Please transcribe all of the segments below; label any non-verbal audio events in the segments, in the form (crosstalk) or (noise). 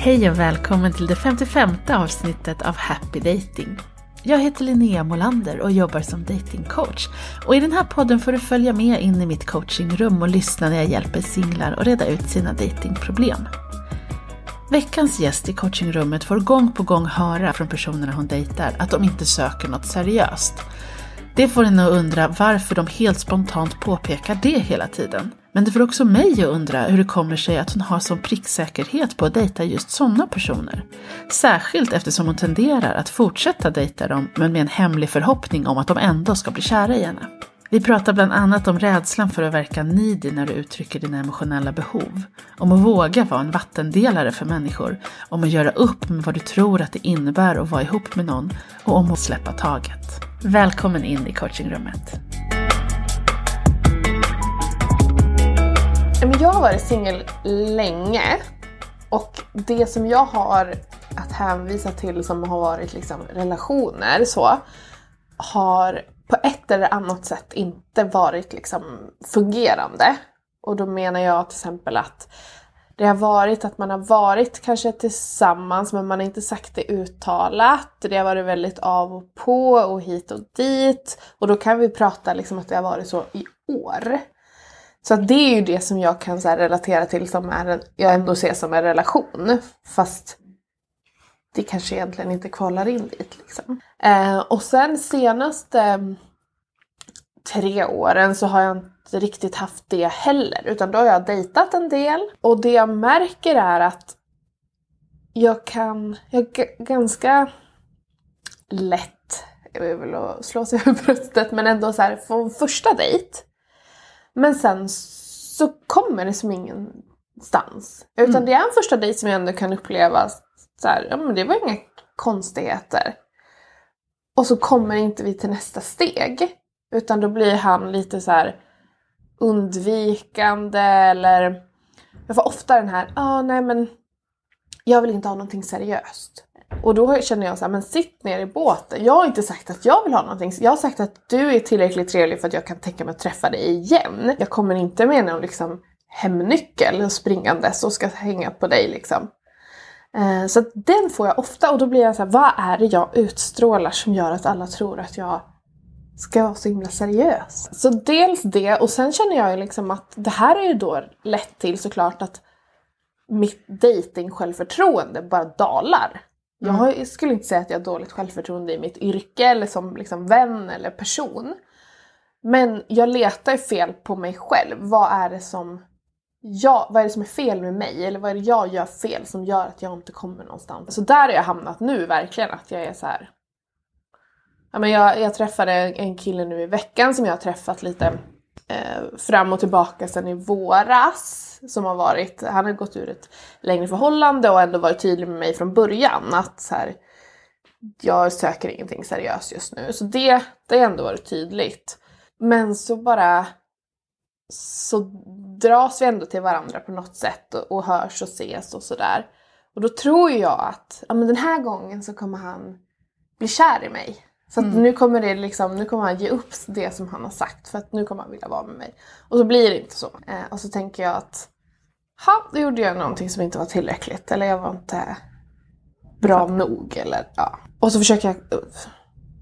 Hej och välkommen till det 55 avsnittet av Happy Dating. Jag heter Linnea Molander och jobbar som datingcoach. Och i den här podden får du följa med in i mitt coachingrum och lyssna när jag hjälper singlar att reda ut sina datingproblem. Veckans gäst i coachingrummet får gång på gång höra från personerna hon dejtar att de inte söker något seriöst. Det får henne att undra varför de helt spontant påpekar det hela tiden. Men det får också mig att undra hur det kommer sig att hon har sån pricksäkerhet på att dejta just sådana personer. Särskilt eftersom hon tenderar att fortsätta dejta dem men med en hemlig förhoppning om att de ändå ska bli kära i henne. Vi pratar bland annat om rädslan för att verka nidig när du uttrycker dina emotionella behov. Om att våga vara en vattendelare för människor. Om att göra upp med vad du tror att det innebär att vara ihop med någon. Och om att släppa taget. Välkommen in i coachingrummet. Jag har varit singel länge och det som jag har att hänvisa till som har varit liksom relationer så har på ett eller annat sätt inte varit liksom fungerande. Och då menar jag till exempel att det har varit att man har varit kanske tillsammans men man har inte sagt det uttalat. Det har varit väldigt av och på och hit och dit. Och då kan vi prata liksom att det har varit så i år. Så det är ju det som jag kan så relatera till som är en, jag ändå ser som en relation. Fast det kanske egentligen inte kvalar in dit. Liksom. Eh, och sen senaste eh, tre åren så har jag inte riktigt haft det heller. Utan då har jag dejtat en del. Och det jag märker är att jag kan, jag ganska lätt, jag vill väl att slå sig över bröstet, men ändå så här få första dejt. Men sen så kommer det som ingenstans. Utan mm. det är en första dejt som jag ändå kan uppleva så här, ja men det var inga konstigheter. Och så kommer inte vi till nästa steg. Utan då blir han lite så här undvikande eller jag får ofta den här, ah, nej men jag vill inte ha någonting seriöst. Och då känner jag så här, men sitt ner i båten. Jag har inte sagt att jag vill ha någonting. Jag har sagt att du är tillräckligt trevlig för att jag kan tänka mig att träffa dig igen. Jag kommer inte med någon liksom hemnyckel springandes och ska hänga på dig liksom. Eh, så den får jag ofta och då blir jag så här, vad är det jag utstrålar som gör att alla tror att jag ska vara så himla seriös? Så dels det och sen känner jag ju liksom att det här är ju då lett till såklart att mitt dating självförtroende bara dalar. Jag mm. skulle inte säga att jag har dåligt självförtroende i mitt yrke eller som liksom vän eller person. Men jag letar fel på mig själv. Vad är det som jag, vad är det som är fel med mig? Eller vad är det jag gör fel som gör att jag inte kommer någonstans? Så där har jag hamnat nu verkligen, att jag är så här. Ja, men jag, jag träffade en kille nu i veckan som jag har träffat lite eh, fram och tillbaka sedan i våras. Som har varit, han har gått ur ett längre förhållande och ändå varit tydlig med mig från början att så här, jag söker ingenting seriöst just nu. Så det, det har ändå varit tydligt. Men så bara så dras vi ändå till varandra på något sätt och, och hörs och ses och sådär. Och då tror jag att ja, men den här gången så kommer han bli kär i mig. Så mm. nu kommer det liksom, nu kommer han ge upp det som han har sagt för att nu kommer han vilja vara med mig. Och så blir det inte så. Eh, och så tänker jag att, ha, då gjorde jag någonting som inte var tillräckligt. Eller jag var inte bra nog. Eller, ja. Och så försöker jag uh,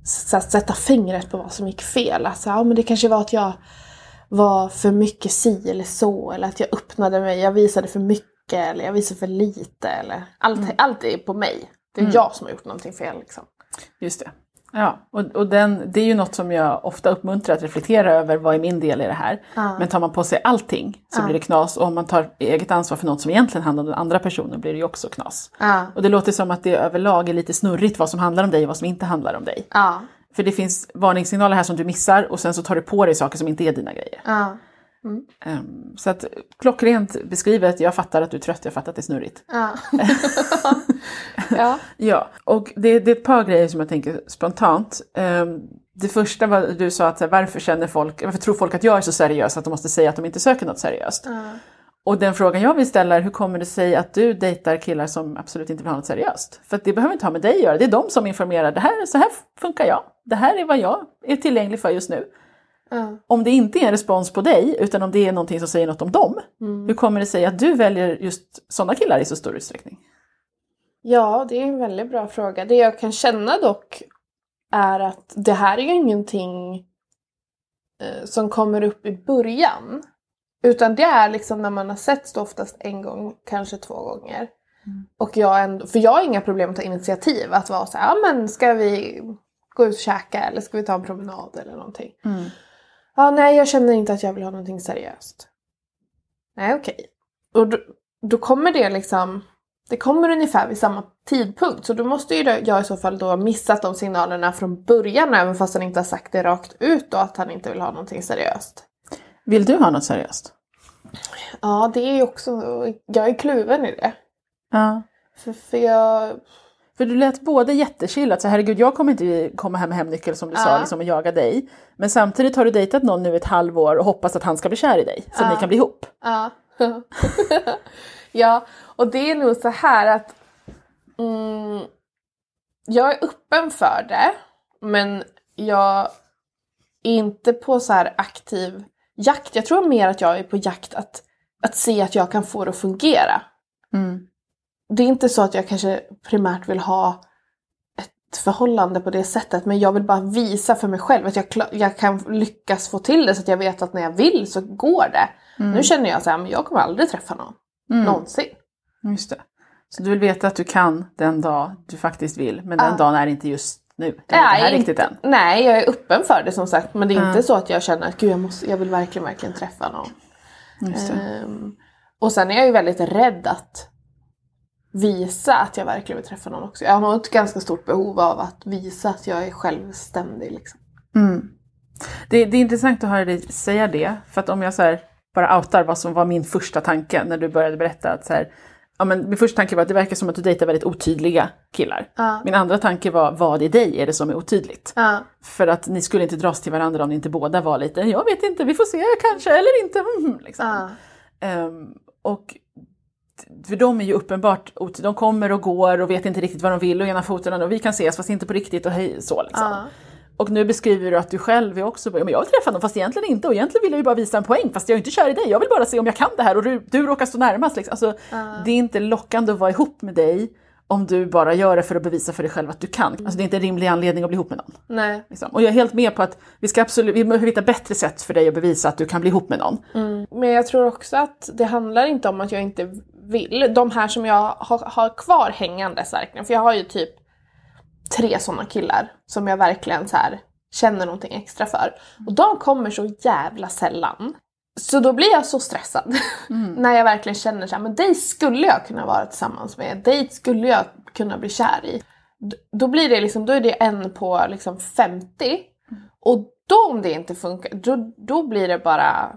så sätta fingret på vad som gick fel. Alltså, ja, men det kanske var att jag var för mycket si eller så. Eller att jag öppnade mig, jag visade för mycket eller jag visade för lite. Eller, allt, mm. allt är på mig. Det är mm. jag som har gjort någonting fel. Liksom. Just det. Ja, och, och den, det är ju något som jag ofta uppmuntrar att reflektera över, vad är min del i det här? Ja. Men tar man på sig allting så ja. blir det knas och om man tar eget ansvar för något som egentligen handlar om den andra personen blir det ju också knas. Ja. Och det låter som att det överlag är lite snurrigt vad som handlar om dig och vad som inte handlar om dig. För det finns varningssignaler här som du missar och sen så tar du på dig saker som inte är dina grejer. Mm. Um, så att klockrent beskrivet, jag fattar att du är trött, jag fattar att det är snurrigt. Ja. (laughs) ja. ja, och det, det, är ett par grejer som jag tänker spontant. Um, det första var du sa att varför känner folk, varför tror folk att jag är så seriös att de måste säga att de inte söker något seriöst? Ja. Och den frågan jag vill ställa är hur kommer det sig att du dejtar killar som absolut inte vill ha något seriöst? För det behöver inte ha med dig att göra, det är de som informerar. Det här, så här funkar jag. Det här är vad jag är tillgänglig för just nu. Mm. Om det inte är en respons på dig, utan om det är någonting som säger något om dem, mm. hur kommer det sig att du väljer just sådana killar i så stor utsträckning? Ja, det är en väldigt bra fråga. Det jag kan känna dock är att det här är ju ingenting eh, som kommer upp i början. Utan det är liksom när man har setts då oftast en gång, kanske två gånger. Och jag ändå, för jag har inga problem att ta initiativ. Att vara så här, ja men ska vi gå ut och käka eller ska vi ta en promenad eller någonting. Ja, nej jag känner inte att jag vill ha någonting seriöst. Nej okej. Och då, då kommer det liksom, det kommer ungefär vid samma tidpunkt. Så då måste ju jag i så fall då ha missat de signalerna från början även fast han inte har sagt det rakt ut då att han inte vill ha någonting seriöst. Vill du ha något seriöst? Ja, det är ju också, jag är kluven i det. Ja. För, för jag, För du lät både jättechill, att så herregud jag kommer inte komma hem med hemnyckel som du sa Ja. liksom, och jaga dig. Men samtidigt har du dejtat någon nu ett halvår och hoppas att han ska bli kär i dig så att Ja. ni kan bli ihop. Ja. (laughs) ja, och det är nog så här att mm, jag är öppen för det, men jag är inte på så här aktiv jakt. Jag tror mer att jag är på jakt att, att se att jag kan få det att fungera. Mm. Det är inte så att jag kanske primärt vill ha ett förhållande på det sättet, men jag vill bara visa för mig själv att jag, jag kan lyckas få till det så att jag vet att när jag vill så går det. Nu känner jag så här, men jag kommer aldrig träffa någon. Mm. Någonsin. Just det. Så du vill veta att du kan den dag du faktiskt vill, men den Ja. dagen är inte just nu. Det är inte här riktigt än. Nej, jag är öppen för det som sagt. Men det är Ja. inte så att jag känner att gud, jag, måste, jag vill verkligen, verkligen träffa någon. Just det. Ehm, och sen är jag ju väldigt rädd att visa att jag verkligen vill träffa någon också. Jag har nog ett ganska stort behov av att visa att jag är självständig. Liksom. Mm. Det, det är intressant att höra dig säga det, för att om jag så bara outar vad som var min första tanke när du började berätta att så här, ja men min första tanke var att det verkar som att du dejtar väldigt otydliga killar. Ja. Min andra tanke var, vad i dig är det som är otydligt? Ja. För att ni skulle inte dras till varandra om ni inte båda var lite, jag vet inte, vi får se kanske eller inte. Mm, (laughs) liksom. Ja. Ehm, och för de är ju uppenbart, de kommer och går och vet inte riktigt vad de vill och ena foten och vi kan ses fast inte på riktigt och hej så liksom. Ja. Och nu beskriver du att du själv är också, men jag vill träffa någon fast egentligen inte och egentligen vill jag ju bara visa en poäng fast jag är inte kär i dig, jag vill bara se om jag kan det här och du, du råkar stå närmast. Liksom. Alltså, Det är inte lockande att vara ihop med dig om du bara gör det för att bevisa för dig själv att du kan. Alltså det är inte en rimlig anledning att bli ihop med någon. Nej. Liksom. Och jag är helt med på att vi ska absolut, vi behöver hitta bättre sätt för dig att bevisa att du kan bli ihop med någon. Men jag tror också att det handlar inte om att jag inte vill. De här som jag har, har kvar hängandes verkligen. För jag har ju typ tre sådana killar som jag verkligen så här känner någonting extra för. Och de kommer så jävla sällan. Så då blir jag så stressad. (laughs) När jag verkligen känner så här, men dig skulle jag kunna vara tillsammans med. Dig skulle jag kunna bli kär i. D- Då blir det liksom, då är det en på liksom 50. Och då om det inte funkar, då, då blir det bara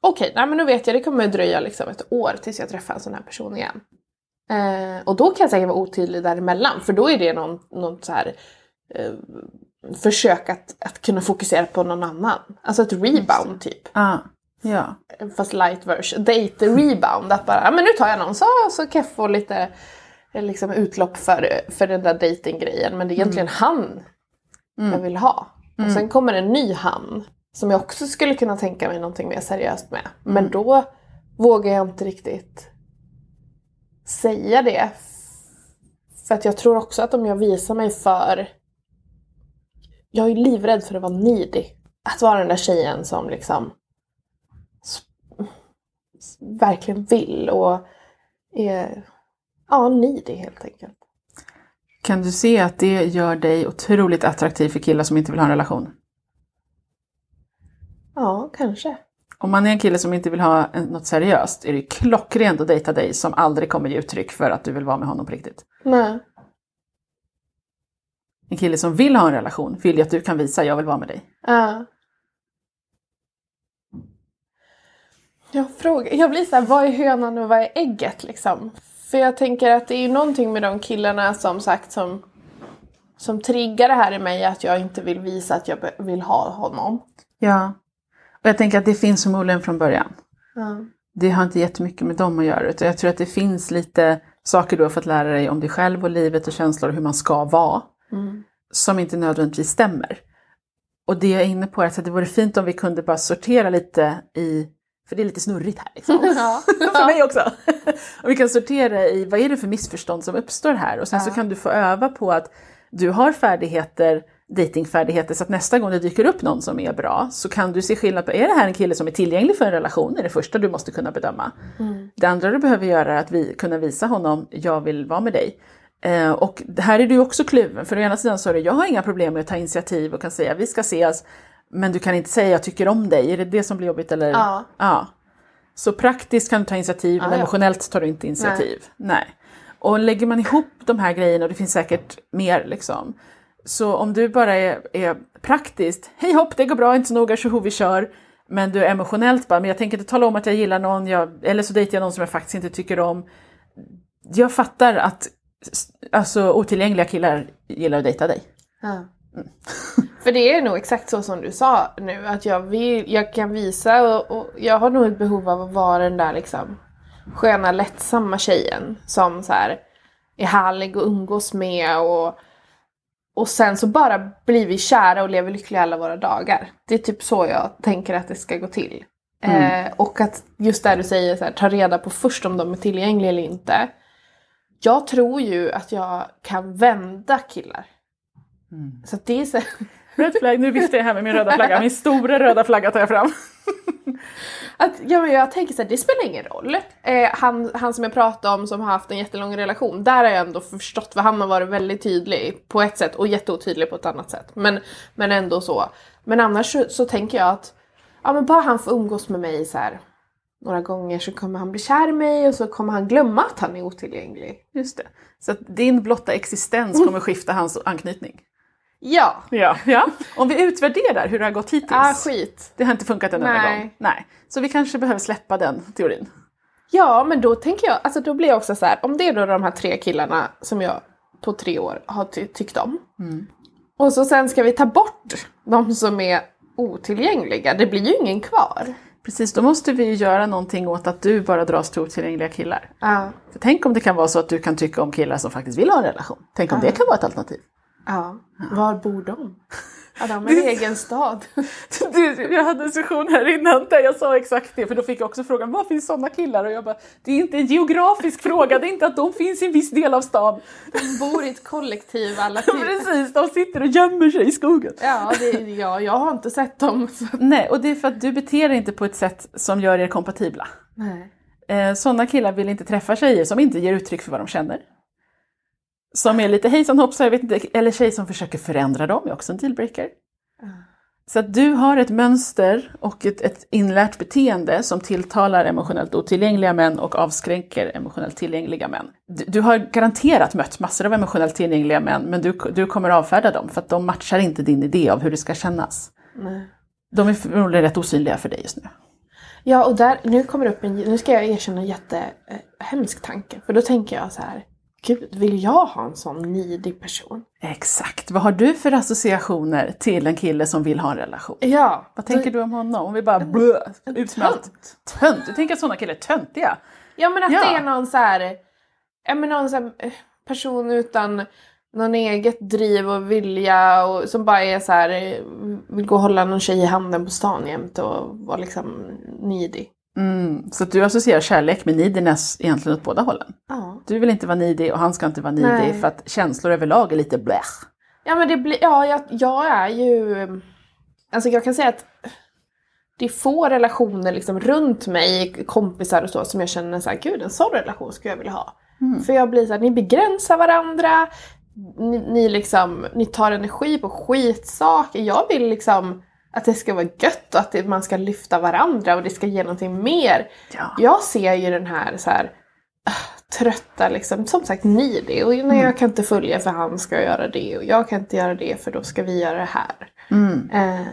okej, nej men nu vet jag, det kommer att dröja liksom ett år tills jag träffar en sån här person igen. Eh, och då kan jag säkert vara otydlig däremellan, för då är det någon, någon så här eh, försök att, att kunna fokusera på någon annan. Alltså ett rebound typ. Ah, ja. Fast light version. Date rebound. Att bara, men nu tar jag någon så, så kan jag få lite eh, liksom, utlopp för, för den där datinggrejen. Men det är egentligen han jag vill ha. Och sen kommer en ny han. Som jag också skulle kunna tänka mig någonting mer seriöst med. Men då vågar jag inte riktigt säga det. För att jag tror också att om jag visar mig för... Jag är livrädd för att vara needy. Att vara den där tjejen som liksom verkligen vill och är ja, needy helt enkelt. Kan du se att det gör dig otroligt attraktiv för killar som inte vill ha en relation? Ja, kanske. Om man är en kille som inte vill ha något seriöst är det klockrent att dejta dig som aldrig kommer ge uttryck för att du vill vara med honom på riktigt. Nej. En kille som vill ha en relation vill ju att du kan visa jag vill vara med dig. Ja. Jag, frågar, jag blir såhär, vad är hönan och vad är ägget liksom? För jag tänker att det är ju någonting med de killarna som sagt som, som triggar det här i mig att jag inte vill visa att jag vill ha honom. Ja. Och jag tänker att det finns förmodligen från början. Ja. Det har inte jättemycket med dem att göra utan jag tror att det finns lite saker du har fått lära dig om dig själv och livet och känslor och hur man ska vara. Mm. som inte nödvändigtvis stämmer. Och det jag är inne på är att det vore fint om vi kunde bara sortera lite i För det är lite snurrigt här liksom. (laughs) Ja. (laughs) för mig också. (laughs) och vi kan sortera i vad är det för missförstånd som uppstår här och sen så Ja. kan du få öva på att du har färdigheter, datingfärdigheter så att nästa gång det dyker upp någon som är bra så kan du se skillnad på, är det här en kille som är tillgänglig för en relation? Det är det första du måste kunna bedöma. Mm. Det andra du behöver göra är att vi, kunna visa honom, jag vill vara med dig. Eh, och här är du också kluven, för å ena sidan så är det, jag har inga problem med att ta initiativ och kan säga vi ska ses, men du kan inte säga jag tycker om dig, är det det som blir jobbigt eller? Ja. ja. Så praktiskt kan du ta initiativ, men Ja, emotionellt tar du inte initiativ. Nej. Och lägger man ihop de här grejerna, och det finns säkert mer liksom, så om du bara är, är praktiskt, hej hopp, det går bra, inte så noga, tjoho vi kör. Men du är emotionellt bara, men jag tänker inte tala om att jag gillar någon, jag, eller så dejtar jag någon som jag faktiskt inte tycker om. Jag fattar att alltså, otillgängliga killar gillar att dejta dig. Ja. (laughs) För det är nog exakt så som du sa nu, att jag, vill, jag kan visa och, och jag har nog ett behov av att vara den där liksom sköna, lättsamma tjejen som så här är härlig att umgås med och, och sen så bara blir vi kära och lever lyckliga alla våra dagar. Det är typ så jag tänker att det ska gå till. Eh, och att just där du säger så här, ta reda på först om de är tillgängliga eller inte. Jag tror ju att jag kan vända killar. Så att det är så (laughs) Red flag, nu viftar jag här med min röda flagga, min stora röda flagga tar jag fram. (laughs) Att, ja, men jag tänker så här, det spelar ingen roll. Eh, han, han som jag pratade om som har haft en jättelång relation, där har jag ändå förstått för han har varit väldigt tydlig på ett sätt och jätteotydlig på ett annat sätt. Men, men ändå så. Men annars så, så tänker jag att ja, men bara han får umgås med mig så här några gånger så kommer han bli kär i mig och så kommer han glömma att han är otillgänglig. Just det. Så att din blotta existens kommer skifta hans anknytning. Ja, Ja, ja. Om vi utvärderar hur det har gått hittills. ah, skit. Det har inte funkat en enda gång. Nej. Så vi kanske behöver släppa den teorin. Ja, men då tänker jag, alltså då blir jag också så här, om det är då de här tre killarna som jag på tre år har ty- tyckt om. Och så sen ska vi ta bort de som är otillgängliga, det blir ju ingen kvar. Precis, då måste vi ju göra någonting åt att du bara dras till otillgängliga killar. Ja. För tänk om det kan vara så att du kan tycka om killar som faktiskt vill ha en relation. Tänk om det kan vara ett alternativ. Ja. Var bor de? Ja, de har en egen stad. (laughs) Du, jag hade en session här innan där jag sa exakt det, för då fick jag också frågan var finns sådana killar? Och jag bara, det är inte en geografisk fråga, det är inte att de finns i en viss del av stan. De bor i ett kollektiv alla (laughs) typ. Precis, de sitter och gömmer sig i skogen. Ja, det, ja, jag har inte sett dem. Så. Nej, och det är för att du beter dig inte på ett sätt som gör er kompatibla. Nej. Eh, sådana killar vill inte träffa tjejer som inte ger uttryck för vad de känner. Som är lite hejsan hoppsan, jag vet inte, eller tjejer som försöker förändra dem är också en dealbreaker. Så att du har ett mönster och ett, ett inlärt beteende som tilltalar emotionellt otillgängliga män och avskränker emotionellt tillgängliga män. Du, du har garanterat mött massor av emotionellt tillgängliga män, men du, du kommer avfärda dem för att de matchar inte din idé av hur det ska kännas. Nej. De är förmodligen rätt osynliga för dig just nu. Ja, och där, nu kommer det upp en, nu ska jag erkänna en jättehemsk tanke. För då tänker jag så här, gud, vill jag ha en sån nidig person? Exakt. Vad har du för associationer till en kille som vill ha en relation? Ja. Vad tänker du om honom? Om vi bara blö, utsmält. tönt. Tönt? Du tänker att sådana killar är töntiga? Ja men att Ja. det är någon så här, ja men någon så här, eh, person utan någon eget driv och vilja och som bara är så här, eh, vill gå och hålla någon tjej i handen på stan jämt och vara liksom nidig. Mm, så du associerar kärlek med neediness egentligen åt båda hållen. Ja. Du vill inte vara nidig och han ska inte vara nidig Nej. för att känslor överlag är lite blech. Ja men det blir, ja jag, jag är ju, alltså jag kan säga att det är få relationer liksom runt mig, kompisar och så, som jag känner så här, gud en sån relation skulle jag vilja ha. För jag blir så här, ni begränsar varandra, ni, ni liksom, ni tar energi på skitsaker. Jag vill liksom att det ska vara gött och att man ska lyfta varandra och det ska ge någonting mer. Ja. Jag ser ju den här så här ah, trötta liksom, som sagt needy och nej, jag kan inte följa för han ska göra det och jag kan inte göra det för då ska vi göra det här. Mm. Eh,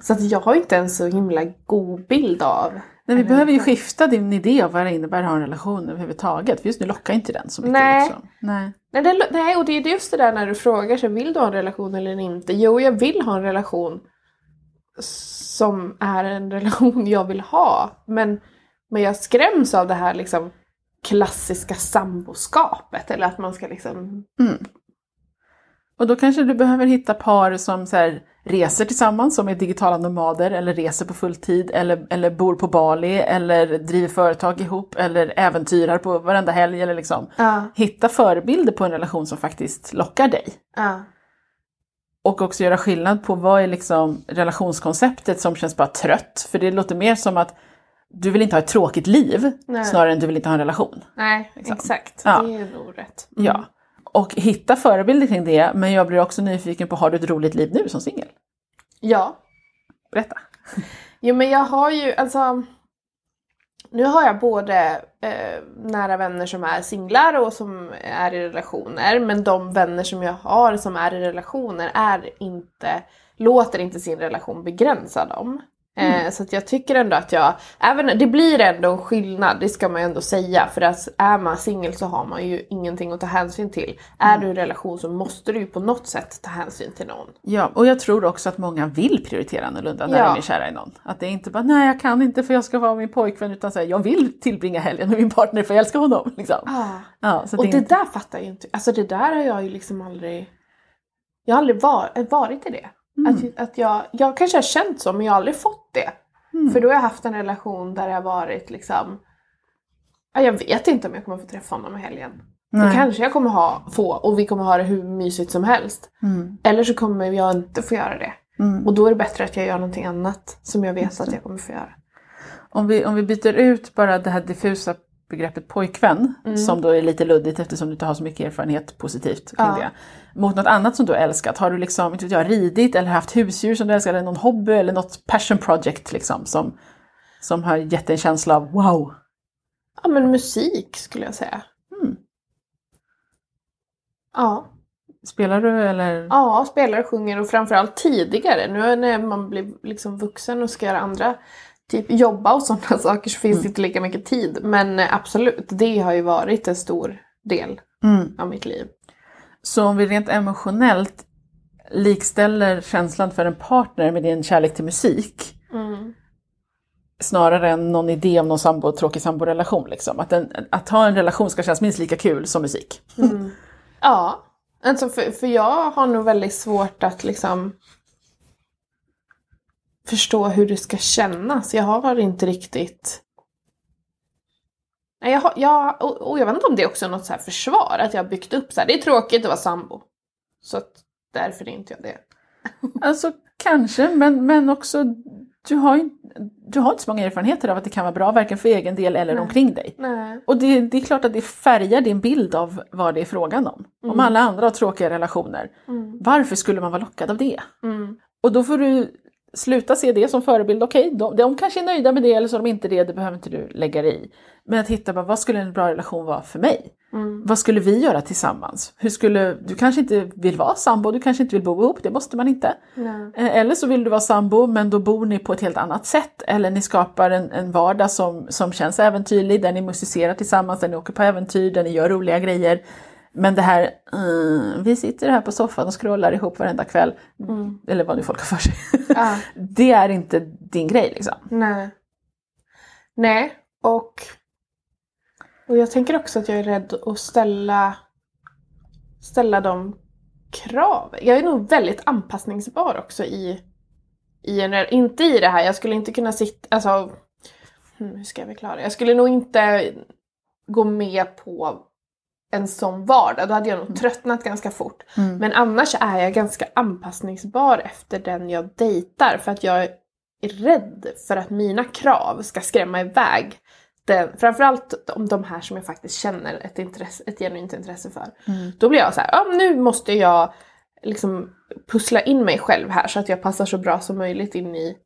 så att jag har inte en så himla god bild av Men vi behöver ju skifta din idé av vad det innebär att ha en relation överhuvudtaget. För just nu lockar inte den så mycket. Nej. Liksom. Nej. Nej, det, nej, och det är just det där när du frågar sig, vill du ha en relation eller inte? Jo, jag vill ha en relation som är en (laughs) relation jag vill ha. Men, men jag skräms av det här liksom klassiska samboskapet. Eller att man ska liksom... Och då kanske du behöver hitta par som så här, reser tillsammans som är digitala nomader eller reser på fulltid eller, eller bor på Bali eller driver företag ihop eller äventyrar på varenda helg. Eller liksom. Ja. Hitta förebilder på en relation som faktiskt lockar dig. Ja. Och också göra skillnad på vad är liksom relationskonceptet som känns bara trött. För det låter mer som att du vill inte ha ett tråkigt liv Nej. snarare än du vill inte ha en relation. Nej, exakt. Ja. Det är nog rätt. Ja. Och hitta förebilder kring det, men jag blir också nyfiken på, har du ett roligt liv nu som singel? Ja. Berätta. Jo men jag har ju alltså nu har jag både eh, nära vänner som är singlar och som är i relationer men de vänner som jag har som är i relationer är inte Låter inte sin relation begränsa dem. Eh, så att jag tycker ändå att jag, även, det blir ändå en skillnad, det ska man ju ändå säga. För att är man singel så har man ju ingenting att ta hänsyn till. Är du i en relation så måste du ju på något sätt ta hänsyn till någon. Ja, och jag tror också att många vill prioritera annorlunda när Ja. de är kära i någon. Att det är inte bara, nej jag kan inte för jag ska vara min pojkvän, utan så här, jag vill tillbringa helgen med min partner för jag älskar honom. (laughs) Liksom. Ah. Ja, så Och det, det inte- där fattar jag ju inte. Alltså det där har jag ju liksom aldrig... Jag har aldrig var, varit i det. Mm. Att, att jag, jag kanske har känt så men jag har aldrig fått det. Mm. För då har jag haft en relation där har varit liksom... Ja, jag vet inte om jag kommer få träffa honom i helgen. Nej. kanske jag kommer ha, få och vi kommer ha det hur mysigt som helst. Mm. Eller så kommer jag inte få göra det. Mm. Och då är det bättre att jag gör någonting annat som jag vet att jag kommer få göra. Om, vi, om vi byter ut bara det här diffusa begreppet pojkvän, Mm. som då är lite luddigt eftersom du inte har så mycket erfarenhet positivt kring Ja. det. Mot något annat som du har älskat, har du liksom, inte jag, ridit eller haft husdjur som du älskar, eller någon hobby eller något passion project liksom som, som har gett dig en känsla av wow. Ja men musik skulle jag säga. Mm. Ja. Spelar du eller? Ja, spelar och sjunger och framförallt tidigare. Nu när man blir liksom vuxen och ska göra andra, typ jobba och sådana (laughs) saker så finns Mm. det inte lika mycket tid. Men eh, absolut, det har ju varit en stor del Mm. av mitt liv. Så om vi rent emotionellt likställer känslan för en partner med din kärlek till musik, Mm. snarare än någon idé om någon sambo, tråkig samborelation. Liksom. Att, en, att ha en relation ska kännas minst lika kul som musik. Mm. Ja, alltså för, för jag har nog väldigt svårt att liksom förstå hur det ska kännas. Jag har inte riktigt... Nej, jag har, jag, och, jag vet inte om det är också något så här försvar, att jag har byggt upp så här. det är tråkigt att vara sambo. Så att därför är inte jag det. (laughs) Alltså kanske, men, men också du har, ju, du har inte så många erfarenheter av att det kan vara bra, varken för egen del eller Nej. omkring dig. Nej. Och det, det är klart att det färgar din bild av vad det är frågan om. Om Mm. alla andra har tråkiga relationer, Mm. varför skulle man vara lockad av det? Mm. Och då får du sluta se det som förebild. Okej, de, de kanske är nöjda med det eller så är de inte det, det behöver inte du lägga dig i. Men att hitta bara, vad skulle en bra relation vara för mig? Mm. Vad skulle vi göra tillsammans? Hur skulle, du kanske inte vill vara sambo, du kanske inte vill bo ihop, det måste man inte. Nej. Eh, Eller så vill du vara sambo men då bor ni på ett helt annat sätt. Eller ni skapar en, en vardag som, som känns äventyrlig, där ni musicerar tillsammans, där ni åker på äventyr, där ni gör roliga grejer. Men det här, mm, vi sitter här på soffan och scrollar ihop varenda kväll, Mm. eller vad nu folk har för sig. Ja. (laughs) det är inte din grej liksom. Nej. Nej, och, och jag tänker också att jag är rädd att ställa, ställa de krav. Jag är nog väldigt anpassningsbar också i, i en, inte i det här, jag skulle inte kunna sitta, alltså, hmm, hur ska jag förklara? Jag skulle nog inte gå med på en sån vardag, då hade jag nog tröttnat ganska fort. Men annars är jag ganska anpassningsbar efter den jag dejtar för att jag är rädd för att mina krav ska skrämma iväg den, framförallt om de här som jag faktiskt känner ett, intresse, ett genuint intresse för. Mm. Då blir jag så här, ja, nu måste jag liksom pussla in mig själv här så att jag passar så bra som möjligt in i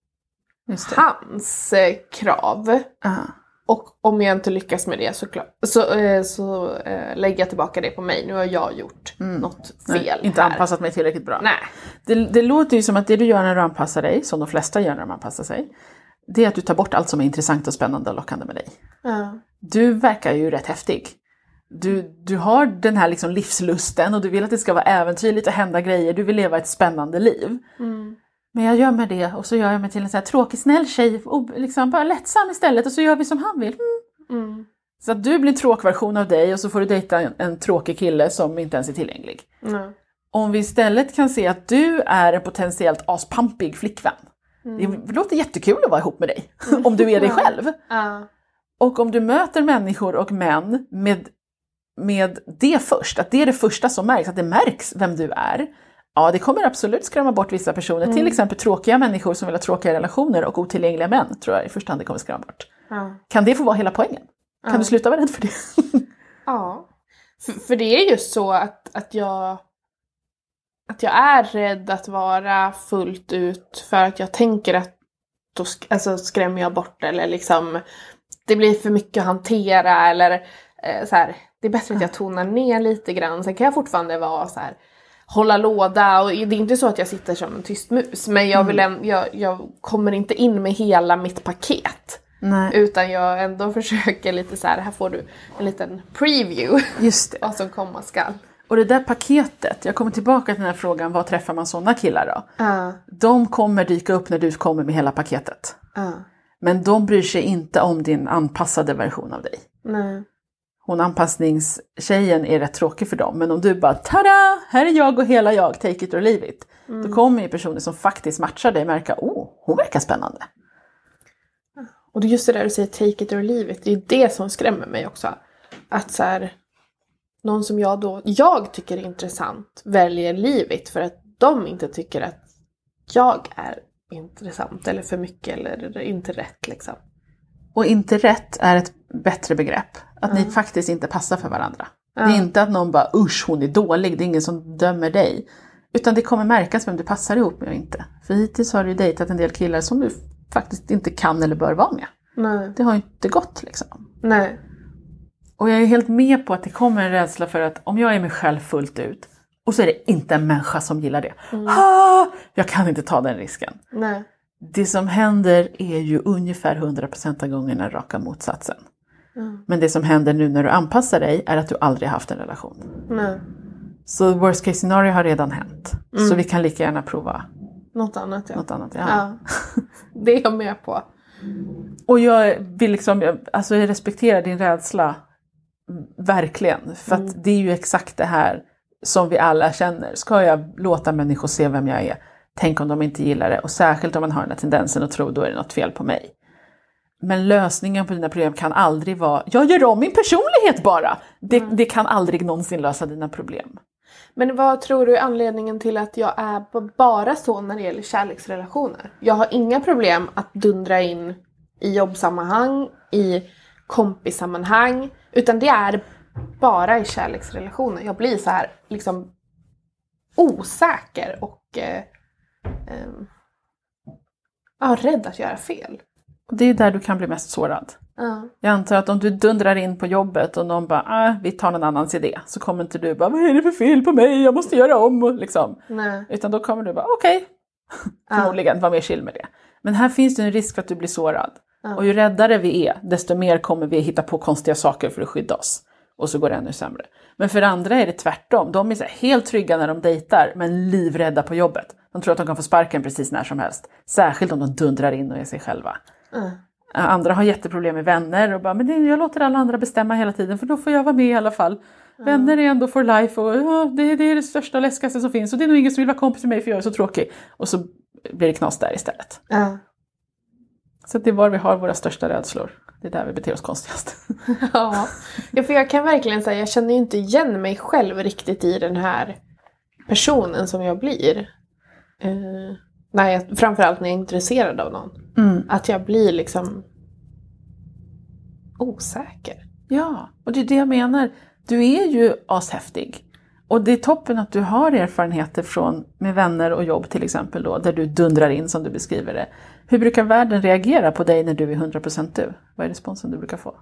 hans eh, krav. Ah. Och om jag inte lyckas med det så, så, eh, så eh, lägger jag tillbaka det på mig. Nu har jag gjort något fel Mm. Nej, inte här. anpassat mig tillräckligt bra. Nej. Det, det låter ju som att det du gör när du anpassar dig, som de flesta gör när de anpassar sig, det är att du tar bort allt som är intressant och spännande och lockande med dig. Ja. Du verkar ju rätt häftig. Du, du har den här liksom livslusten och du vill att det ska vara äventyrligt och hända grejer. Du vill leva ett spännande liv. Mm. Men jag gör mig det och så gör jag mig till en så här tråkig snäll tjej, och liksom bara lättsam istället och så gör vi som han vill. Mm. Mm. Så att du blir en tråkversion av dig och så får du dejta en, en tråkig kille som inte ens är tillgänglig. Ja. Om vi istället kan se att du är en potentiellt aspampig flickvän. Det låter jättekul att vara ihop med dig, (laughs) om du är dig själv. Och om du möter människor och män med, med det först, att det är det första som märks, att det märks vem du är. Ja, det kommer absolut skrämma bort vissa personer, till exempel tråkiga människor som vill ha tråkiga relationer och otillgängliga män, tror jag i första hand det kommer skrämma bort. Ja. Kan det få vara hela poängen? Kan du sluta vara rädd för det? (laughs) Ja. För, för det är just så att, att jag att jag är rädd att vara fullt ut för att jag tänker att då sk- alltså, skrämmer jag bort eller liksom det blir för mycket att hantera eller eh, så här, det är bättre att jag tonar ner lite grann. Sen kan jag fortfarande vara så här hålla låda och det är inte så att jag sitter som en tyst mus men jag, vill äm- jag, jag kommer inte in med hela mitt paket. Nej, Utan jag ändå (laughs) försöker lite så här, här får du en liten preview just det. (laughs) vad som komma skall. Och det där paketet, jag kommer tillbaka till den här frågan, vad träffar man sådana killar då? Ja, De kommer dyka upp när du kommer med hela paketet. ja, Men de bryr sig inte om din anpassade version av dig. nej. Hon anpassningstjejen är rätt tråkig för dem, men om du bara tada, här är jag och hela jag, take it or leave it. Då kommer ju personer som faktiskt matchar dig märka, oh, hon verkar spännande. Och just det där du säger take it or leave it, det är det som skrämmer mig också. Att så här, någon som jag då, jag tycker är intressant väljer leave it för att de inte tycker att jag är intressant eller för mycket eller inte rätt liksom. Och inte rätt är ett bättre begrepp. Att ni faktiskt inte passar för varandra. Det är inte att någon bara usch hon är dålig, det är ingen som dömer dig. Utan det kommer märkas vem du passar ihop med och inte. För hittills har du dejtat en del killar som du faktiskt inte kan eller bör vara med. Nej. Det har ju inte gått liksom. Nej. Och jag är helt med på att det kommer en rädsla för att om jag är mig själv fullt ut och så är det inte en människa som gillar det. Ah, jag kan inte ta den risken. Nej. Det som händer är ju ungefär 100% av gångerna raka motsatsen. Men det som händer nu när du anpassar dig är att du aldrig haft en relation. Nej. Så worst case scenario har redan hänt. Så vi kan lika gärna prova Något annat ja. något annat. Ja. ja. (laughs) Det är jag med på. Och jag vill liksom, alltså jag respekterar din rädsla. Verkligen. För att det är ju exakt det här som vi alla känner. Ska jag låta människor se vem jag är? Tänk om de inte gillar det. Och särskilt om man har den här tendensen att tro då är det något fel på mig. Men lösningen på dina problem kan aldrig vara, jag gör om min personlighet bara. Det, det kan aldrig någonsin lösa dina problem. Men vad tror du är anledningen till att jag är bara så när det gäller kärleksrelationer? Jag har inga problem att dundra in i jobbsammanhang, i kompissammanhang, utan det är bara i kärleksrelationer. Jag blir så här liksom osäker och eh, ja, rädd att göra fel. Och det är där du kan bli mest sårad. Ja. Jag antar att om du dundrar in på jobbet och någon bara ah, vi tar någon annans idé så kommer inte du bara vad är det för fel på mig, jag måste göra om liksom. Nej. Utan då kommer du bara okej, förmodligen vara mer chill med det. Men här finns det en risk för att du blir sårad. Och ju räddare vi är, desto mer kommer vi hitta på konstiga saker för att skydda oss. Och så går det ännu sämre. Men för andra är det tvärtom. De är helt trygga när de dejtar, men livrädda på jobbet. De tror att de kan få sparken precis när som helst. Särskilt om de dundrar in och är sig själva. Mm. Andra har jätteproblem med vänner och bara, men jag låter alla andra bestämma hela tiden för då får jag vara med i alla fall. Vänner är ändå for life och ja, det, det är det största och läskigaste som finns och det är nog ingen som vill vara kompis med mig för jag är så tråkig. Och så blir det knas där istället. Ja. Så det är var vi har våra största rädslor. Det är där vi beter oss konstigast. (laughs) Ja. ja, för jag kan verkligen säga, jag känner ju inte igen mig själv riktigt i den här personen som jag blir. Eh, när jag, framförallt när jag är intresserad av någon. Mm. Att jag blir liksom osäker. Ja, och det är det jag menar. Du är ju ashäftig. Och det är toppen att du har erfarenheter från med vänner och jobb till exempel då, där du dundrar in som du beskriver det. Hur brukar världen reagera på dig när du är 100% du? Vad är responsen du brukar få?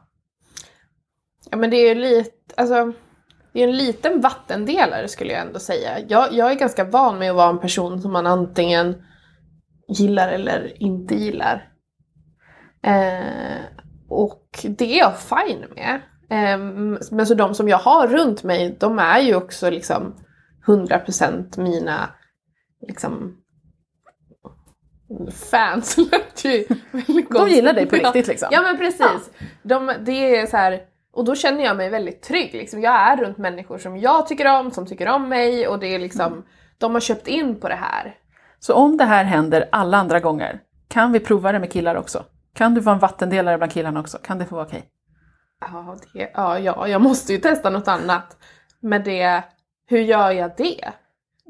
Ja men det är ju lite, alltså det är en liten vattendelare skulle jag ändå säga. Jag, jag är ganska van med att vara en person som man antingen gillar eller inte gillar. Eh, och det är jag fine med. Eh, men så de som jag har runt mig, de är ju också liksom 100% mina liksom fans (laughs) De gillar dig på riktigt liksom. Ja men precis. De, det är så här, Och då känner jag mig väldigt trygg. Liksom. Jag är runt människor som jag tycker om, som tycker om mig och det är liksom, de har köpt in på det här. Så om det här händer alla andra gånger, kan vi prova det med killar också? Kan du vara en vattendelare bland killarna också? Kan det få vara okej? Ja, det, ja, ja, jag måste ju testa något annat. Men det, hur gör jag det?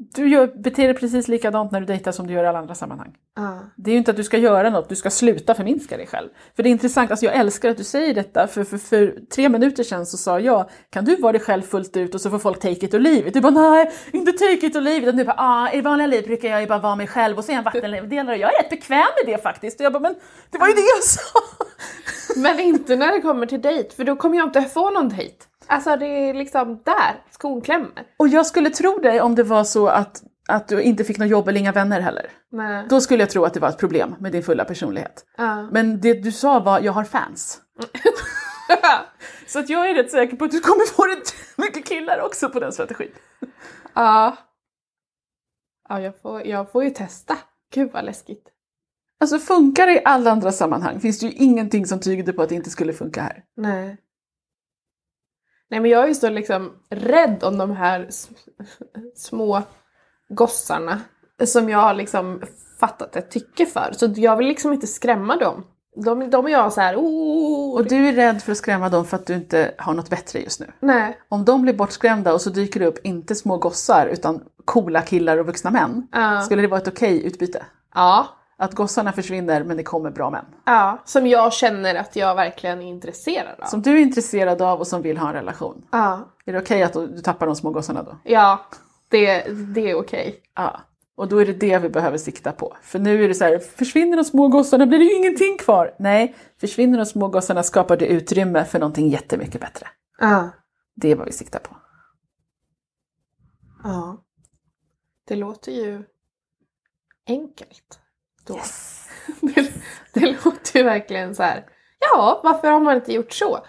Du gör, beter dig precis likadant när du dejtar som du gör i alla andra sammanhang. Ja. Det är ju inte att du ska göra något, du ska sluta förminska dig själv. För det är intressant, alltså jag älskar att du säger detta, för, för, för tre minuter sedan så sa jag, kan du vara dig själv fullt ut och så får folk take it or leave it? Du bara nej, inte take it or leave it. Och du bara, ah, i vanliga liv brukar jag ju bara vara mig själv och så är jag en vattendelare och jag är rätt bekväm med det faktiskt. Och jag bara, men det var ju det jag sa! Men inte när det kommer till dejt, för då kommer jag inte få någon dejt. Alltså det är liksom där skon klämmer. Och jag skulle tro dig om det var så att, att du inte fick något jobb eller inga vänner heller. Nej. Då skulle jag tro att det var ett problem med din fulla personlighet. Ja. Men det du sa var, jag har fans. (laughs) Så att jag är rätt säker på att du kommer få rätt mycket killar också på den strategin. ja. Ja, jag får, jag får ju testa. Gud vad läskigt. Alltså funkar det i alla andra sammanhang finns det ju ingenting som tyder på att det inte skulle funka här. Nej. Nej men jag är ju så liksom rädd om de här små gossarna som jag har liksom fattat ett tycke för. Så jag vill liksom inte skrämma dem. De, de är jag så här, oh, Och du är rädd för att skrämma dem för att du inte har något bättre just nu. Nej. Om de blir bortskrämda och så dyker det upp inte små gossar utan coola killar och vuxna män. Ja. Skulle det vara ett okej utbyte? Ja. Att gossarna försvinner men det kommer bra män. Ja. Som jag känner att jag verkligen är intresserad av. Som du är intresserad av och som vill ha en relation. Ja. Är det okej att du tappar de små gossarna då? Ja. Det, det är okej. Ja. Och då är det det vi behöver sikta på. För nu är det så här, försvinner de små gossarna blir det ju ingenting kvar. Nej, försvinner de små gossarna skapar det utrymme för någonting jättemycket bättre. Ja. Det är vad vi siktar på. Ja. Det låter ju enkelt. Då. (laughs) Det, det låter ju verkligen så här. Ja, varför har man inte gjort så?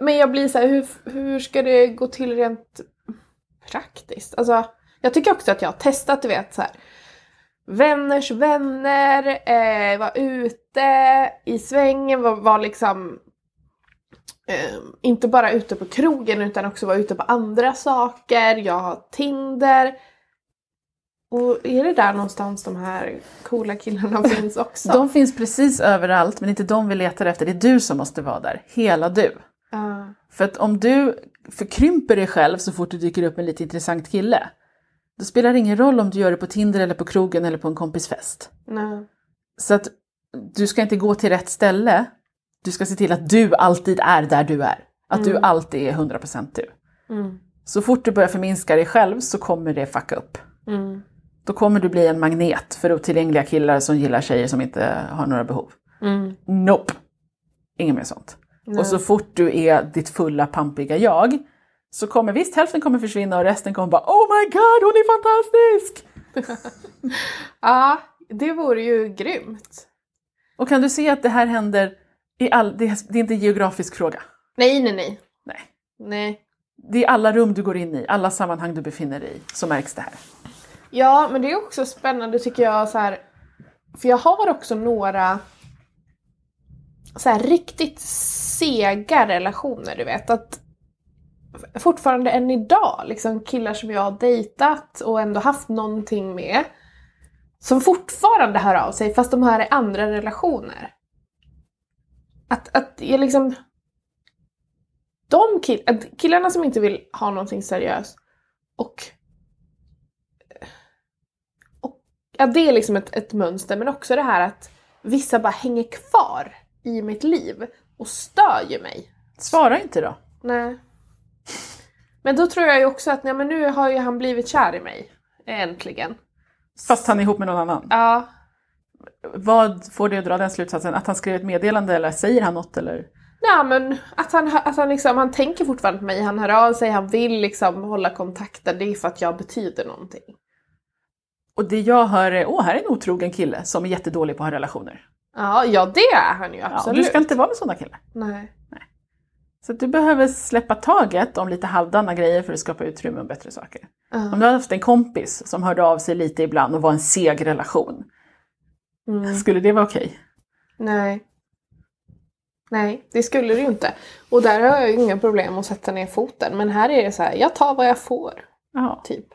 Men jag blir så här, hur, hur ska det gå till rent praktiskt? Alltså, jag tycker också att jag har testat, du vet så här. Vänners vänner, eh, var ute i svängen, var, var liksom eh, inte bara ute på krogen utan också var ute på andra saker. Jag har Tinder. Och är det där någonstans de här coola killarna (laughs) finns också? De finns precis överallt men inte de vi letar efter. Det är du som måste vara där. Hela du. Ja. För att om du förkrymper dig själv så fort det dyker upp en lite intressant kille. Då spelar det ingen roll om du gör det på Tinder eller på krogen eller på en kompis fest. nej. Så att du ska inte gå till rätt ställe. Du ska se till att du alltid är där du är. Att du alltid är 100% du. Mm. Så fort du börjar förminska dig själv så kommer det fucka upp. Mm. Då kommer du bli en magnet för otillgängliga killar som gillar tjejer som inte har några behov. Mm. Nope! Inget mer sånt. Och så fort du är ditt fulla pampiga jag så kommer visst hälften kommer försvinna och resten kommer bara Oh my god, hon är fantastisk! (laughs) Ja, det vore ju grymt. Och kan du se att det här händer i all, det, det är inte en geografisk fråga. Nej, nej, nej. Nej. Nej. Det är alla rum du går in i, alla sammanhang du befinner dig i, så märks det här. Ja, men det är också spännande tycker jag så här. För jag har också några så här riktigt sega relationer, du vet. Att fortfarande än idag, liksom killar som jag har dejtat och ändå haft någonting med. Som fortfarande hör av sig fast de här är andra relationer. Att, att jag liksom... De kill, killarna som inte vill ha någonting seriöst och Ja, det är liksom ett, ett mönster, men också det här att vissa bara hänger kvar i mitt liv och stör ju mig. Svara inte då. Nej. Men då tror jag ju också att nej, men nu har ju han blivit kär i mig. Äntligen. Fast han är ihop med någon annan. Ja. Vad får dig att dra den slutsatsen? Att han skrev ett meddelande eller säger han något eller? Nej men att han, att han liksom, han tänker fortfarande på mig, han hör av sig, han vill liksom hålla kontakten. Det är för att jag betyder någonting. Och det jag hör är, åh här är en otrogen kille som är jättedålig på att ha relationer. Ja, ja det är han ju Ja, absolut. du ska inte vara med sådana killar. Nej. Så att du behöver släppa taget om lite halvdana grejer för att skapa utrymme och bättre saker. Ja. Om du hade haft en kompis som hörde av sig lite ibland och var en seg relation, Mm. skulle det vara okej? Nej. Nej, det skulle det ju inte. Och där har jag ju inga problem att sätta ner foten. Men här är det så här, jag tar vad jag får. Ja, Typ.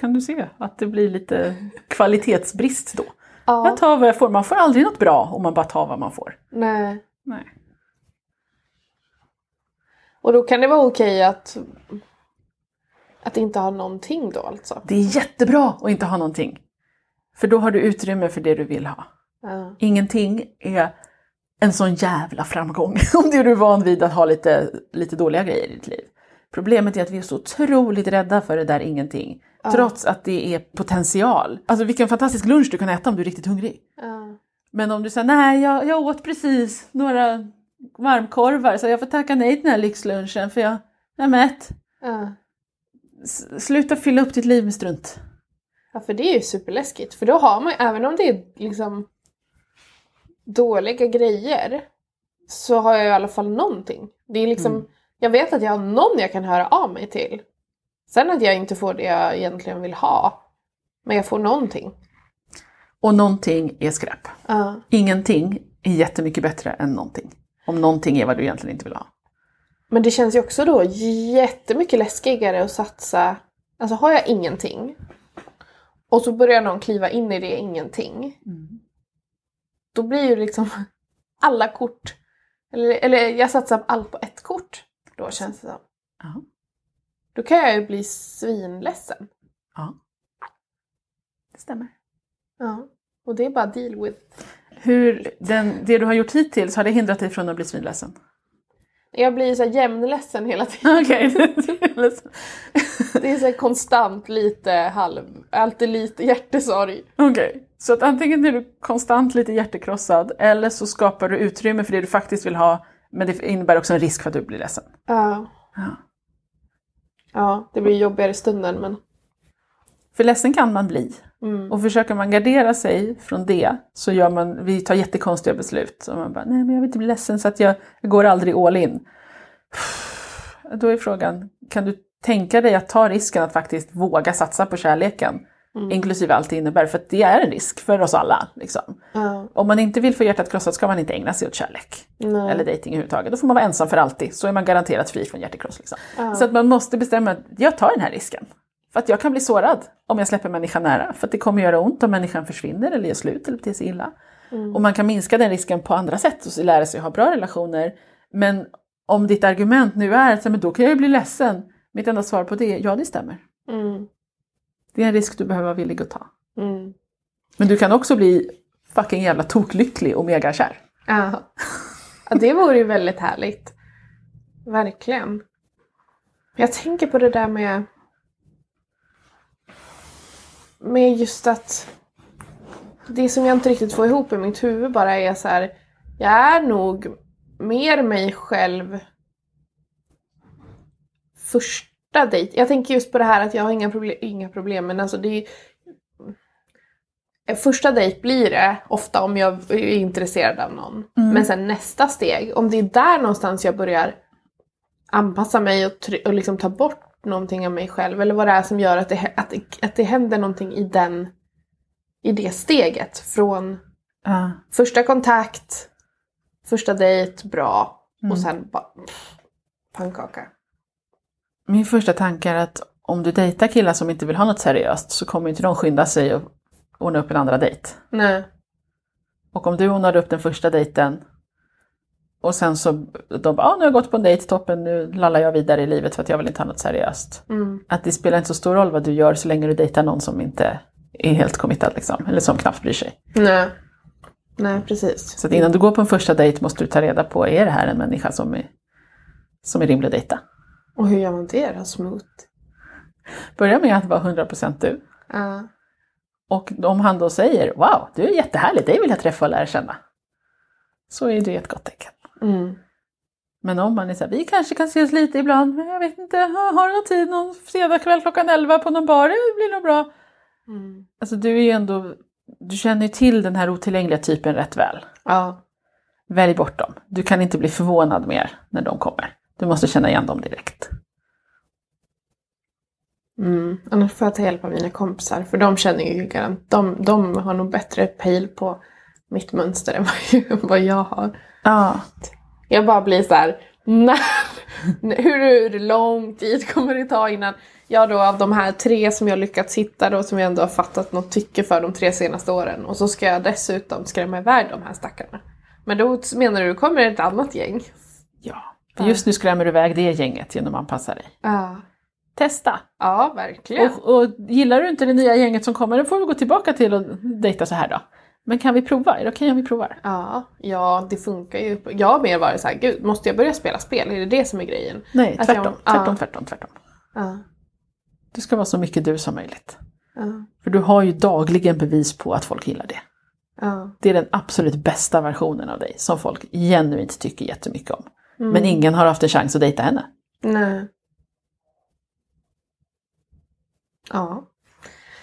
Kan du se att det blir lite kvalitetsbrist då? Ja, Jag tar vad jag får. Man får aldrig något bra om man bara tar vad man får. nej. Nej. Och då kan det vara okej att, att inte ha någonting då alltså. Det är jättebra att inte ha någonting. För då har du utrymme för det du vill ha. Ja. Ingenting är en sån jävla framgång (laughs) om det är du van vid att ha lite, lite dåliga grejer i ditt liv. Problemet är att vi är så otroligt rädda för det där ingenting. Trots att det är potential. Alltså vilken fantastisk lunch du kan äta om du är riktigt hungrig. Ja. Men om du säger nej, jag, jag åt precis några varmkorvar så jag får tacka nej till den här lyxlunchen för jag, jag är mätt. Ja. Sluta fylla upp ditt liv med strunt. ja, för det är ju superläskigt. För då har man, även om det är liksom dåliga grejer, så har jag i alla fall någonting. Det är liksom, Mm. jag vet att jag har någon jag kan höra av mig till. Sen att jag inte får det jag egentligen vill ha. Men jag får någonting. Och någonting är skräp. Ja. Ingenting är jättemycket bättre än någonting. Om någonting är vad du egentligen inte vill ha. Men det känns ju också då jättemycket läskigare att satsa. Alltså har jag ingenting och så börjar någon kliva in i det ingenting. Då blir ju liksom alla kort, eller, eller jag satsar allt på ett kort. Då känns det som. Ja. Då kan jag ju bli svinledsen. ja. Det stämmer. Ja. Och det är bara deal with. Hur, den, det du har gjort hittills, har det hindrat dig från att bli svinledsen? Jag blir så jämnledsen hela tiden. (laughs) Okej. Det är så konstant lite halv, alltid lite hjärtesorg. Okej, så att antingen är du konstant lite hjärtekrossad eller så skapar du utrymme för det du faktiskt vill ha men det innebär också en risk för att du blir ledsen. Ja. Ja. Ja, det blir jobbigare i stunden men. För ledsen kan man bli. Mm. Och försöker man gardera sig från det så gör man, vi tar jättekonstiga beslut. Så man bara, nej men jag vill inte bli ledsen så att jag, jag går aldrig all in. Då är frågan, kan du tänka dig att ta risken att faktiskt våga satsa på kärleken? Inklusive allt det innebär, för att det är en risk för oss alla. Liksom. Ja. Om man inte vill få hjärtat krossat ska man inte ägna sig åt kärlek. Nej. Eller dejting överhuvudtaget. Då får man vara ensam för alltid. Så är man garanterat fri från hjärtekross. Liksom. Så att man måste bestämma att jag tar den här risken. För att jag kan bli sårad om jag släpper människan nära. För att det kommer göra ont om människan försvinner eller gör slut eller beter sig illa. Och man kan minska den risken på andra sätt och lära sig att ha bra relationer. Men om ditt argument nu är att men då kan jag ju bli ledsen. Mitt enda svar på det är ja, det stämmer. Mm. Det är en risk du behöver vara villig att ta. Mm. Men du kan också bli fucking jävla toklycklig och megakär. Ja. ja, det vore ju väldigt härligt. Verkligen. Jag tänker på det där med med just att det som jag inte riktigt får ihop i mitt huvud bara är så här. Jag är nog mer mig själv första dejt. Jag tänker just på det här att jag har inga problem, inga problem men alltså det är Första dejt blir det ofta om jag är intresserad av någon. Men sen nästa steg, om det är där någonstans jag börjar anpassa mig och, och liksom ta bort någonting av mig själv. Eller vad det är som gör att det, att, att det händer någonting i den i det steget. Från Ja. första kontakt, första dejt, bra. Och sen bara pff, pannkaka. Min första tanke är att om du dejtar killar som inte vill ha något seriöst så kommer inte de skynda sig och ordna upp en andra dejt. Nej. Och om du ordnar upp den första dejten och sen så de bara, ah, nu har jag gått på en dejt, toppen, nu lallar jag vidare i livet för att jag vill inte ha något seriöst. Mm. Att det spelar inte så stor roll vad du gör så länge du dejtar någon som inte är helt committad liksom, eller som knappt bryr sig. Nej. Nej, precis. Så att innan du går på en första dejt måste du ta reda på, är det här en människa som är, som är rimlig att dejta? Och hur gör man det då? Smooth? Börja med att vara 100% du. Ja. Och om han då säger Wow, du är jättehärlig, dig vill jag träffa och lära känna. Så är det ett gott tecken. Mm. Men om man är så här, vi kanske kan ses lite ibland, men jag vet inte, har har du någon tid någon fredagkväll klockan 11 på någon bar, det blir nog bra. Mm. Alltså du är ju ändå, du känner ju till den här otillgängliga typen rätt väl. Ja. Välj bort dem. Du kan inte bli förvånad mer när de kommer. Du måste känna igen dem direkt. Mm. Annars får jag ta hjälp av mina kompisar för de känner ju garant, de, de har nog bättre pejl på mitt mönster än (laughs) vad, jag har. Ja. Jag bara blir så här, när, (laughs) hur, hur lång tid kommer det ta innan jag då av de här tre som jag lyckats hitta då som jag ändå har fattat något tycke för de tre senaste åren och så ska jag dessutom skrämma iväg de här stackarna. Men då menar du, kommer ett annat gäng? Ja, för just nu skrämmer du iväg det gänget genom att anpassa dig. Ja. Testa! Ja, verkligen. Och, och gillar du inte det nya gänget som kommer, då får vi gå tillbaka till och dejta så här då. Men kan vi prova? Är det okej om vi provar? Ja, ja, det funkar ju. Jag har mer varit så här, gud, måste jag börja spela spel? Är det det som är grejen? Nej, tvärtom, jag- tvärtom, ja. tvärtom, tvärtom. Ja, Du ska vara så mycket du som möjligt. ja, För du har ju dagligen bevis på att folk gillar det. ja. Det är den absolut bästa versionen av dig som folk genuint tycker jättemycket om. Mm. Men ingen har haft en chans att dejta henne. Nej. Ja.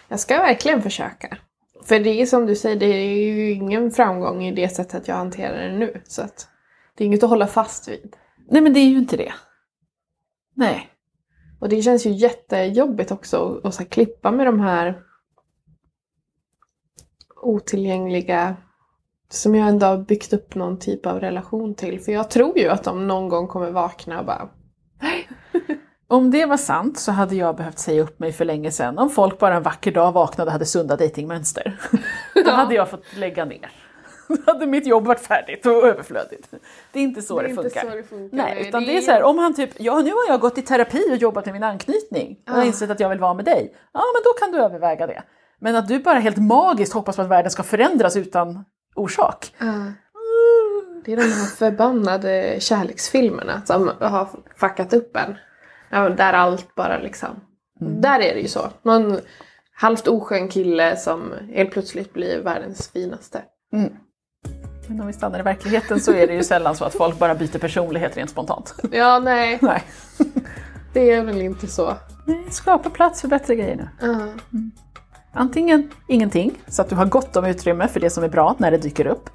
Jag ska verkligen försöka. För det är som du säger, det är ju ingen framgång i det sättet jag hanterar det nu. Så att det är inget att hålla fast vid. Nej men det är ju inte det. Nej. Och det känns ju jättejobbigt också att, så klippa med de här otillgängliga som jag ändå har byggt upp någon typ av relation till. För jag tror ju att de någon gång kommer vakna och bara (laughs) Om det var sant så hade jag behövt säga upp mig för länge sedan. Om folk bara en vacker dag vaknade och hade sunda datingmönster. (laughs) Då hade jag fått lägga ner. (laughs) Då hade mitt jobb varit färdigt och överflödigt. Det är inte så det, inte funkar. så det funkar. Nej, utan det är så här, om han typ, ja nu har jag gått i terapi och jobbat med min anknytning och Ja. insett att jag vill vara med dig. Ja men då kan du överväga det. Men att du bara helt magiskt hoppas på att världen ska förändras utan orsak. Ja. Det är de här förbannade kärleksfilmerna som har fuckat upp en. Där allt bara liksom... Där är det ju så. Någon halvt oskön kille som helt plötsligt blir världens finaste. Men om vi stannar i verkligheten så är det ju sällan så att folk bara byter personlighet rent spontant. Ja, nej. (laughs) Nej. Det är väl inte så. Nej, skapa plats för bättre grejer nu. Ja. Antingen ingenting, så att du har gott om utrymme för det som är bra när det dyker upp.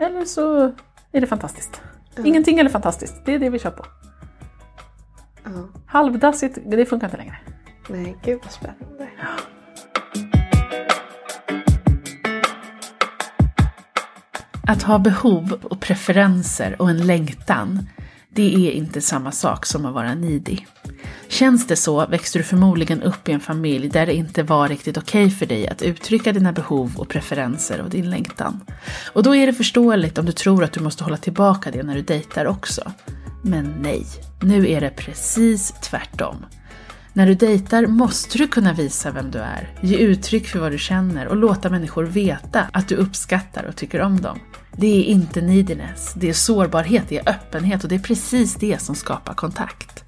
Eller så är det fantastiskt. Ingenting eller fantastiskt, det är det vi kör på. Ja. Halvdassigt, det funkar inte längre. Nej, gud vad spännande. Att ha behov och preferenser och en längtan, det är inte samma sak som att vara nidig. Känns det så växte du förmodligen upp i en familj där det inte var riktigt okej för dig att uttrycka dina behov och preferenser och din längtan. Och då är det förståeligt om du tror att du måste hålla tillbaka det när du dejtar också. Men nej, nu är det precis tvärtom. När du dejtar måste du kunna visa vem du är, ge uttryck för vad du känner och låta människor veta att du uppskattar och tycker om dem. Det är inte neediness, det är sårbarhet, det är öppenhet och det är precis det som skapar kontakt.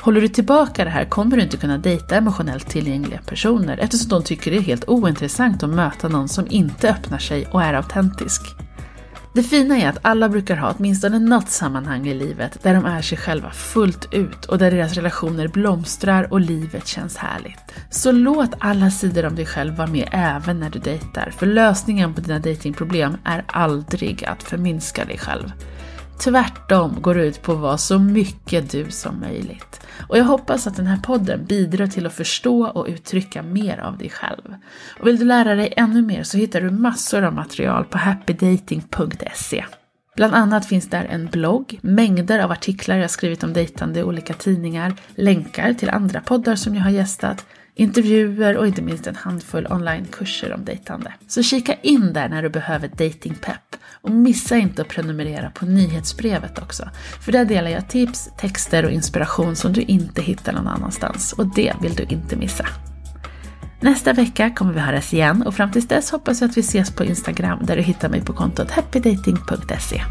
Håller du tillbaka det här kommer du inte kunna dejta emotionellt tillgängliga personer eftersom de tycker det är helt ointressant att möta någon som inte öppnar sig och är autentisk. Det fina är att alla brukar ha åtminstone något sammanhang i livet där de är sig själva fullt ut och där deras relationer blomstrar och livet känns härligt. Så låt alla sidor om dig själv vara med även när du dejtar, för lösningen på dina datingproblem är aldrig att förminska dig själv. Tvärtom går det ut på att vara så mycket du som möjligt. Och jag hoppas att den här podden bidrar till att förstå och uttrycka mer av dig själv. Och vill du lära dig ännu mer så hittar du massor av material på happydating.se. Bland annat finns där en blogg, mängder av artiklar jag skrivit om dejtande i olika tidningar, länkar till andra poddar som jag har gästat, intervjuer och inte minst en handfull onlinekurser om dejtande. Så kika in där när du behöver datingpepp och missa inte att prenumerera på nyhetsbrevet också. För där delar jag tips, texter och inspiration som du inte hittar någon annanstans och det vill du inte missa. Nästa vecka kommer vi höras igen och fram tills dess hoppas jag att vi ses på Instagram där du hittar mig på kontot happydating.se.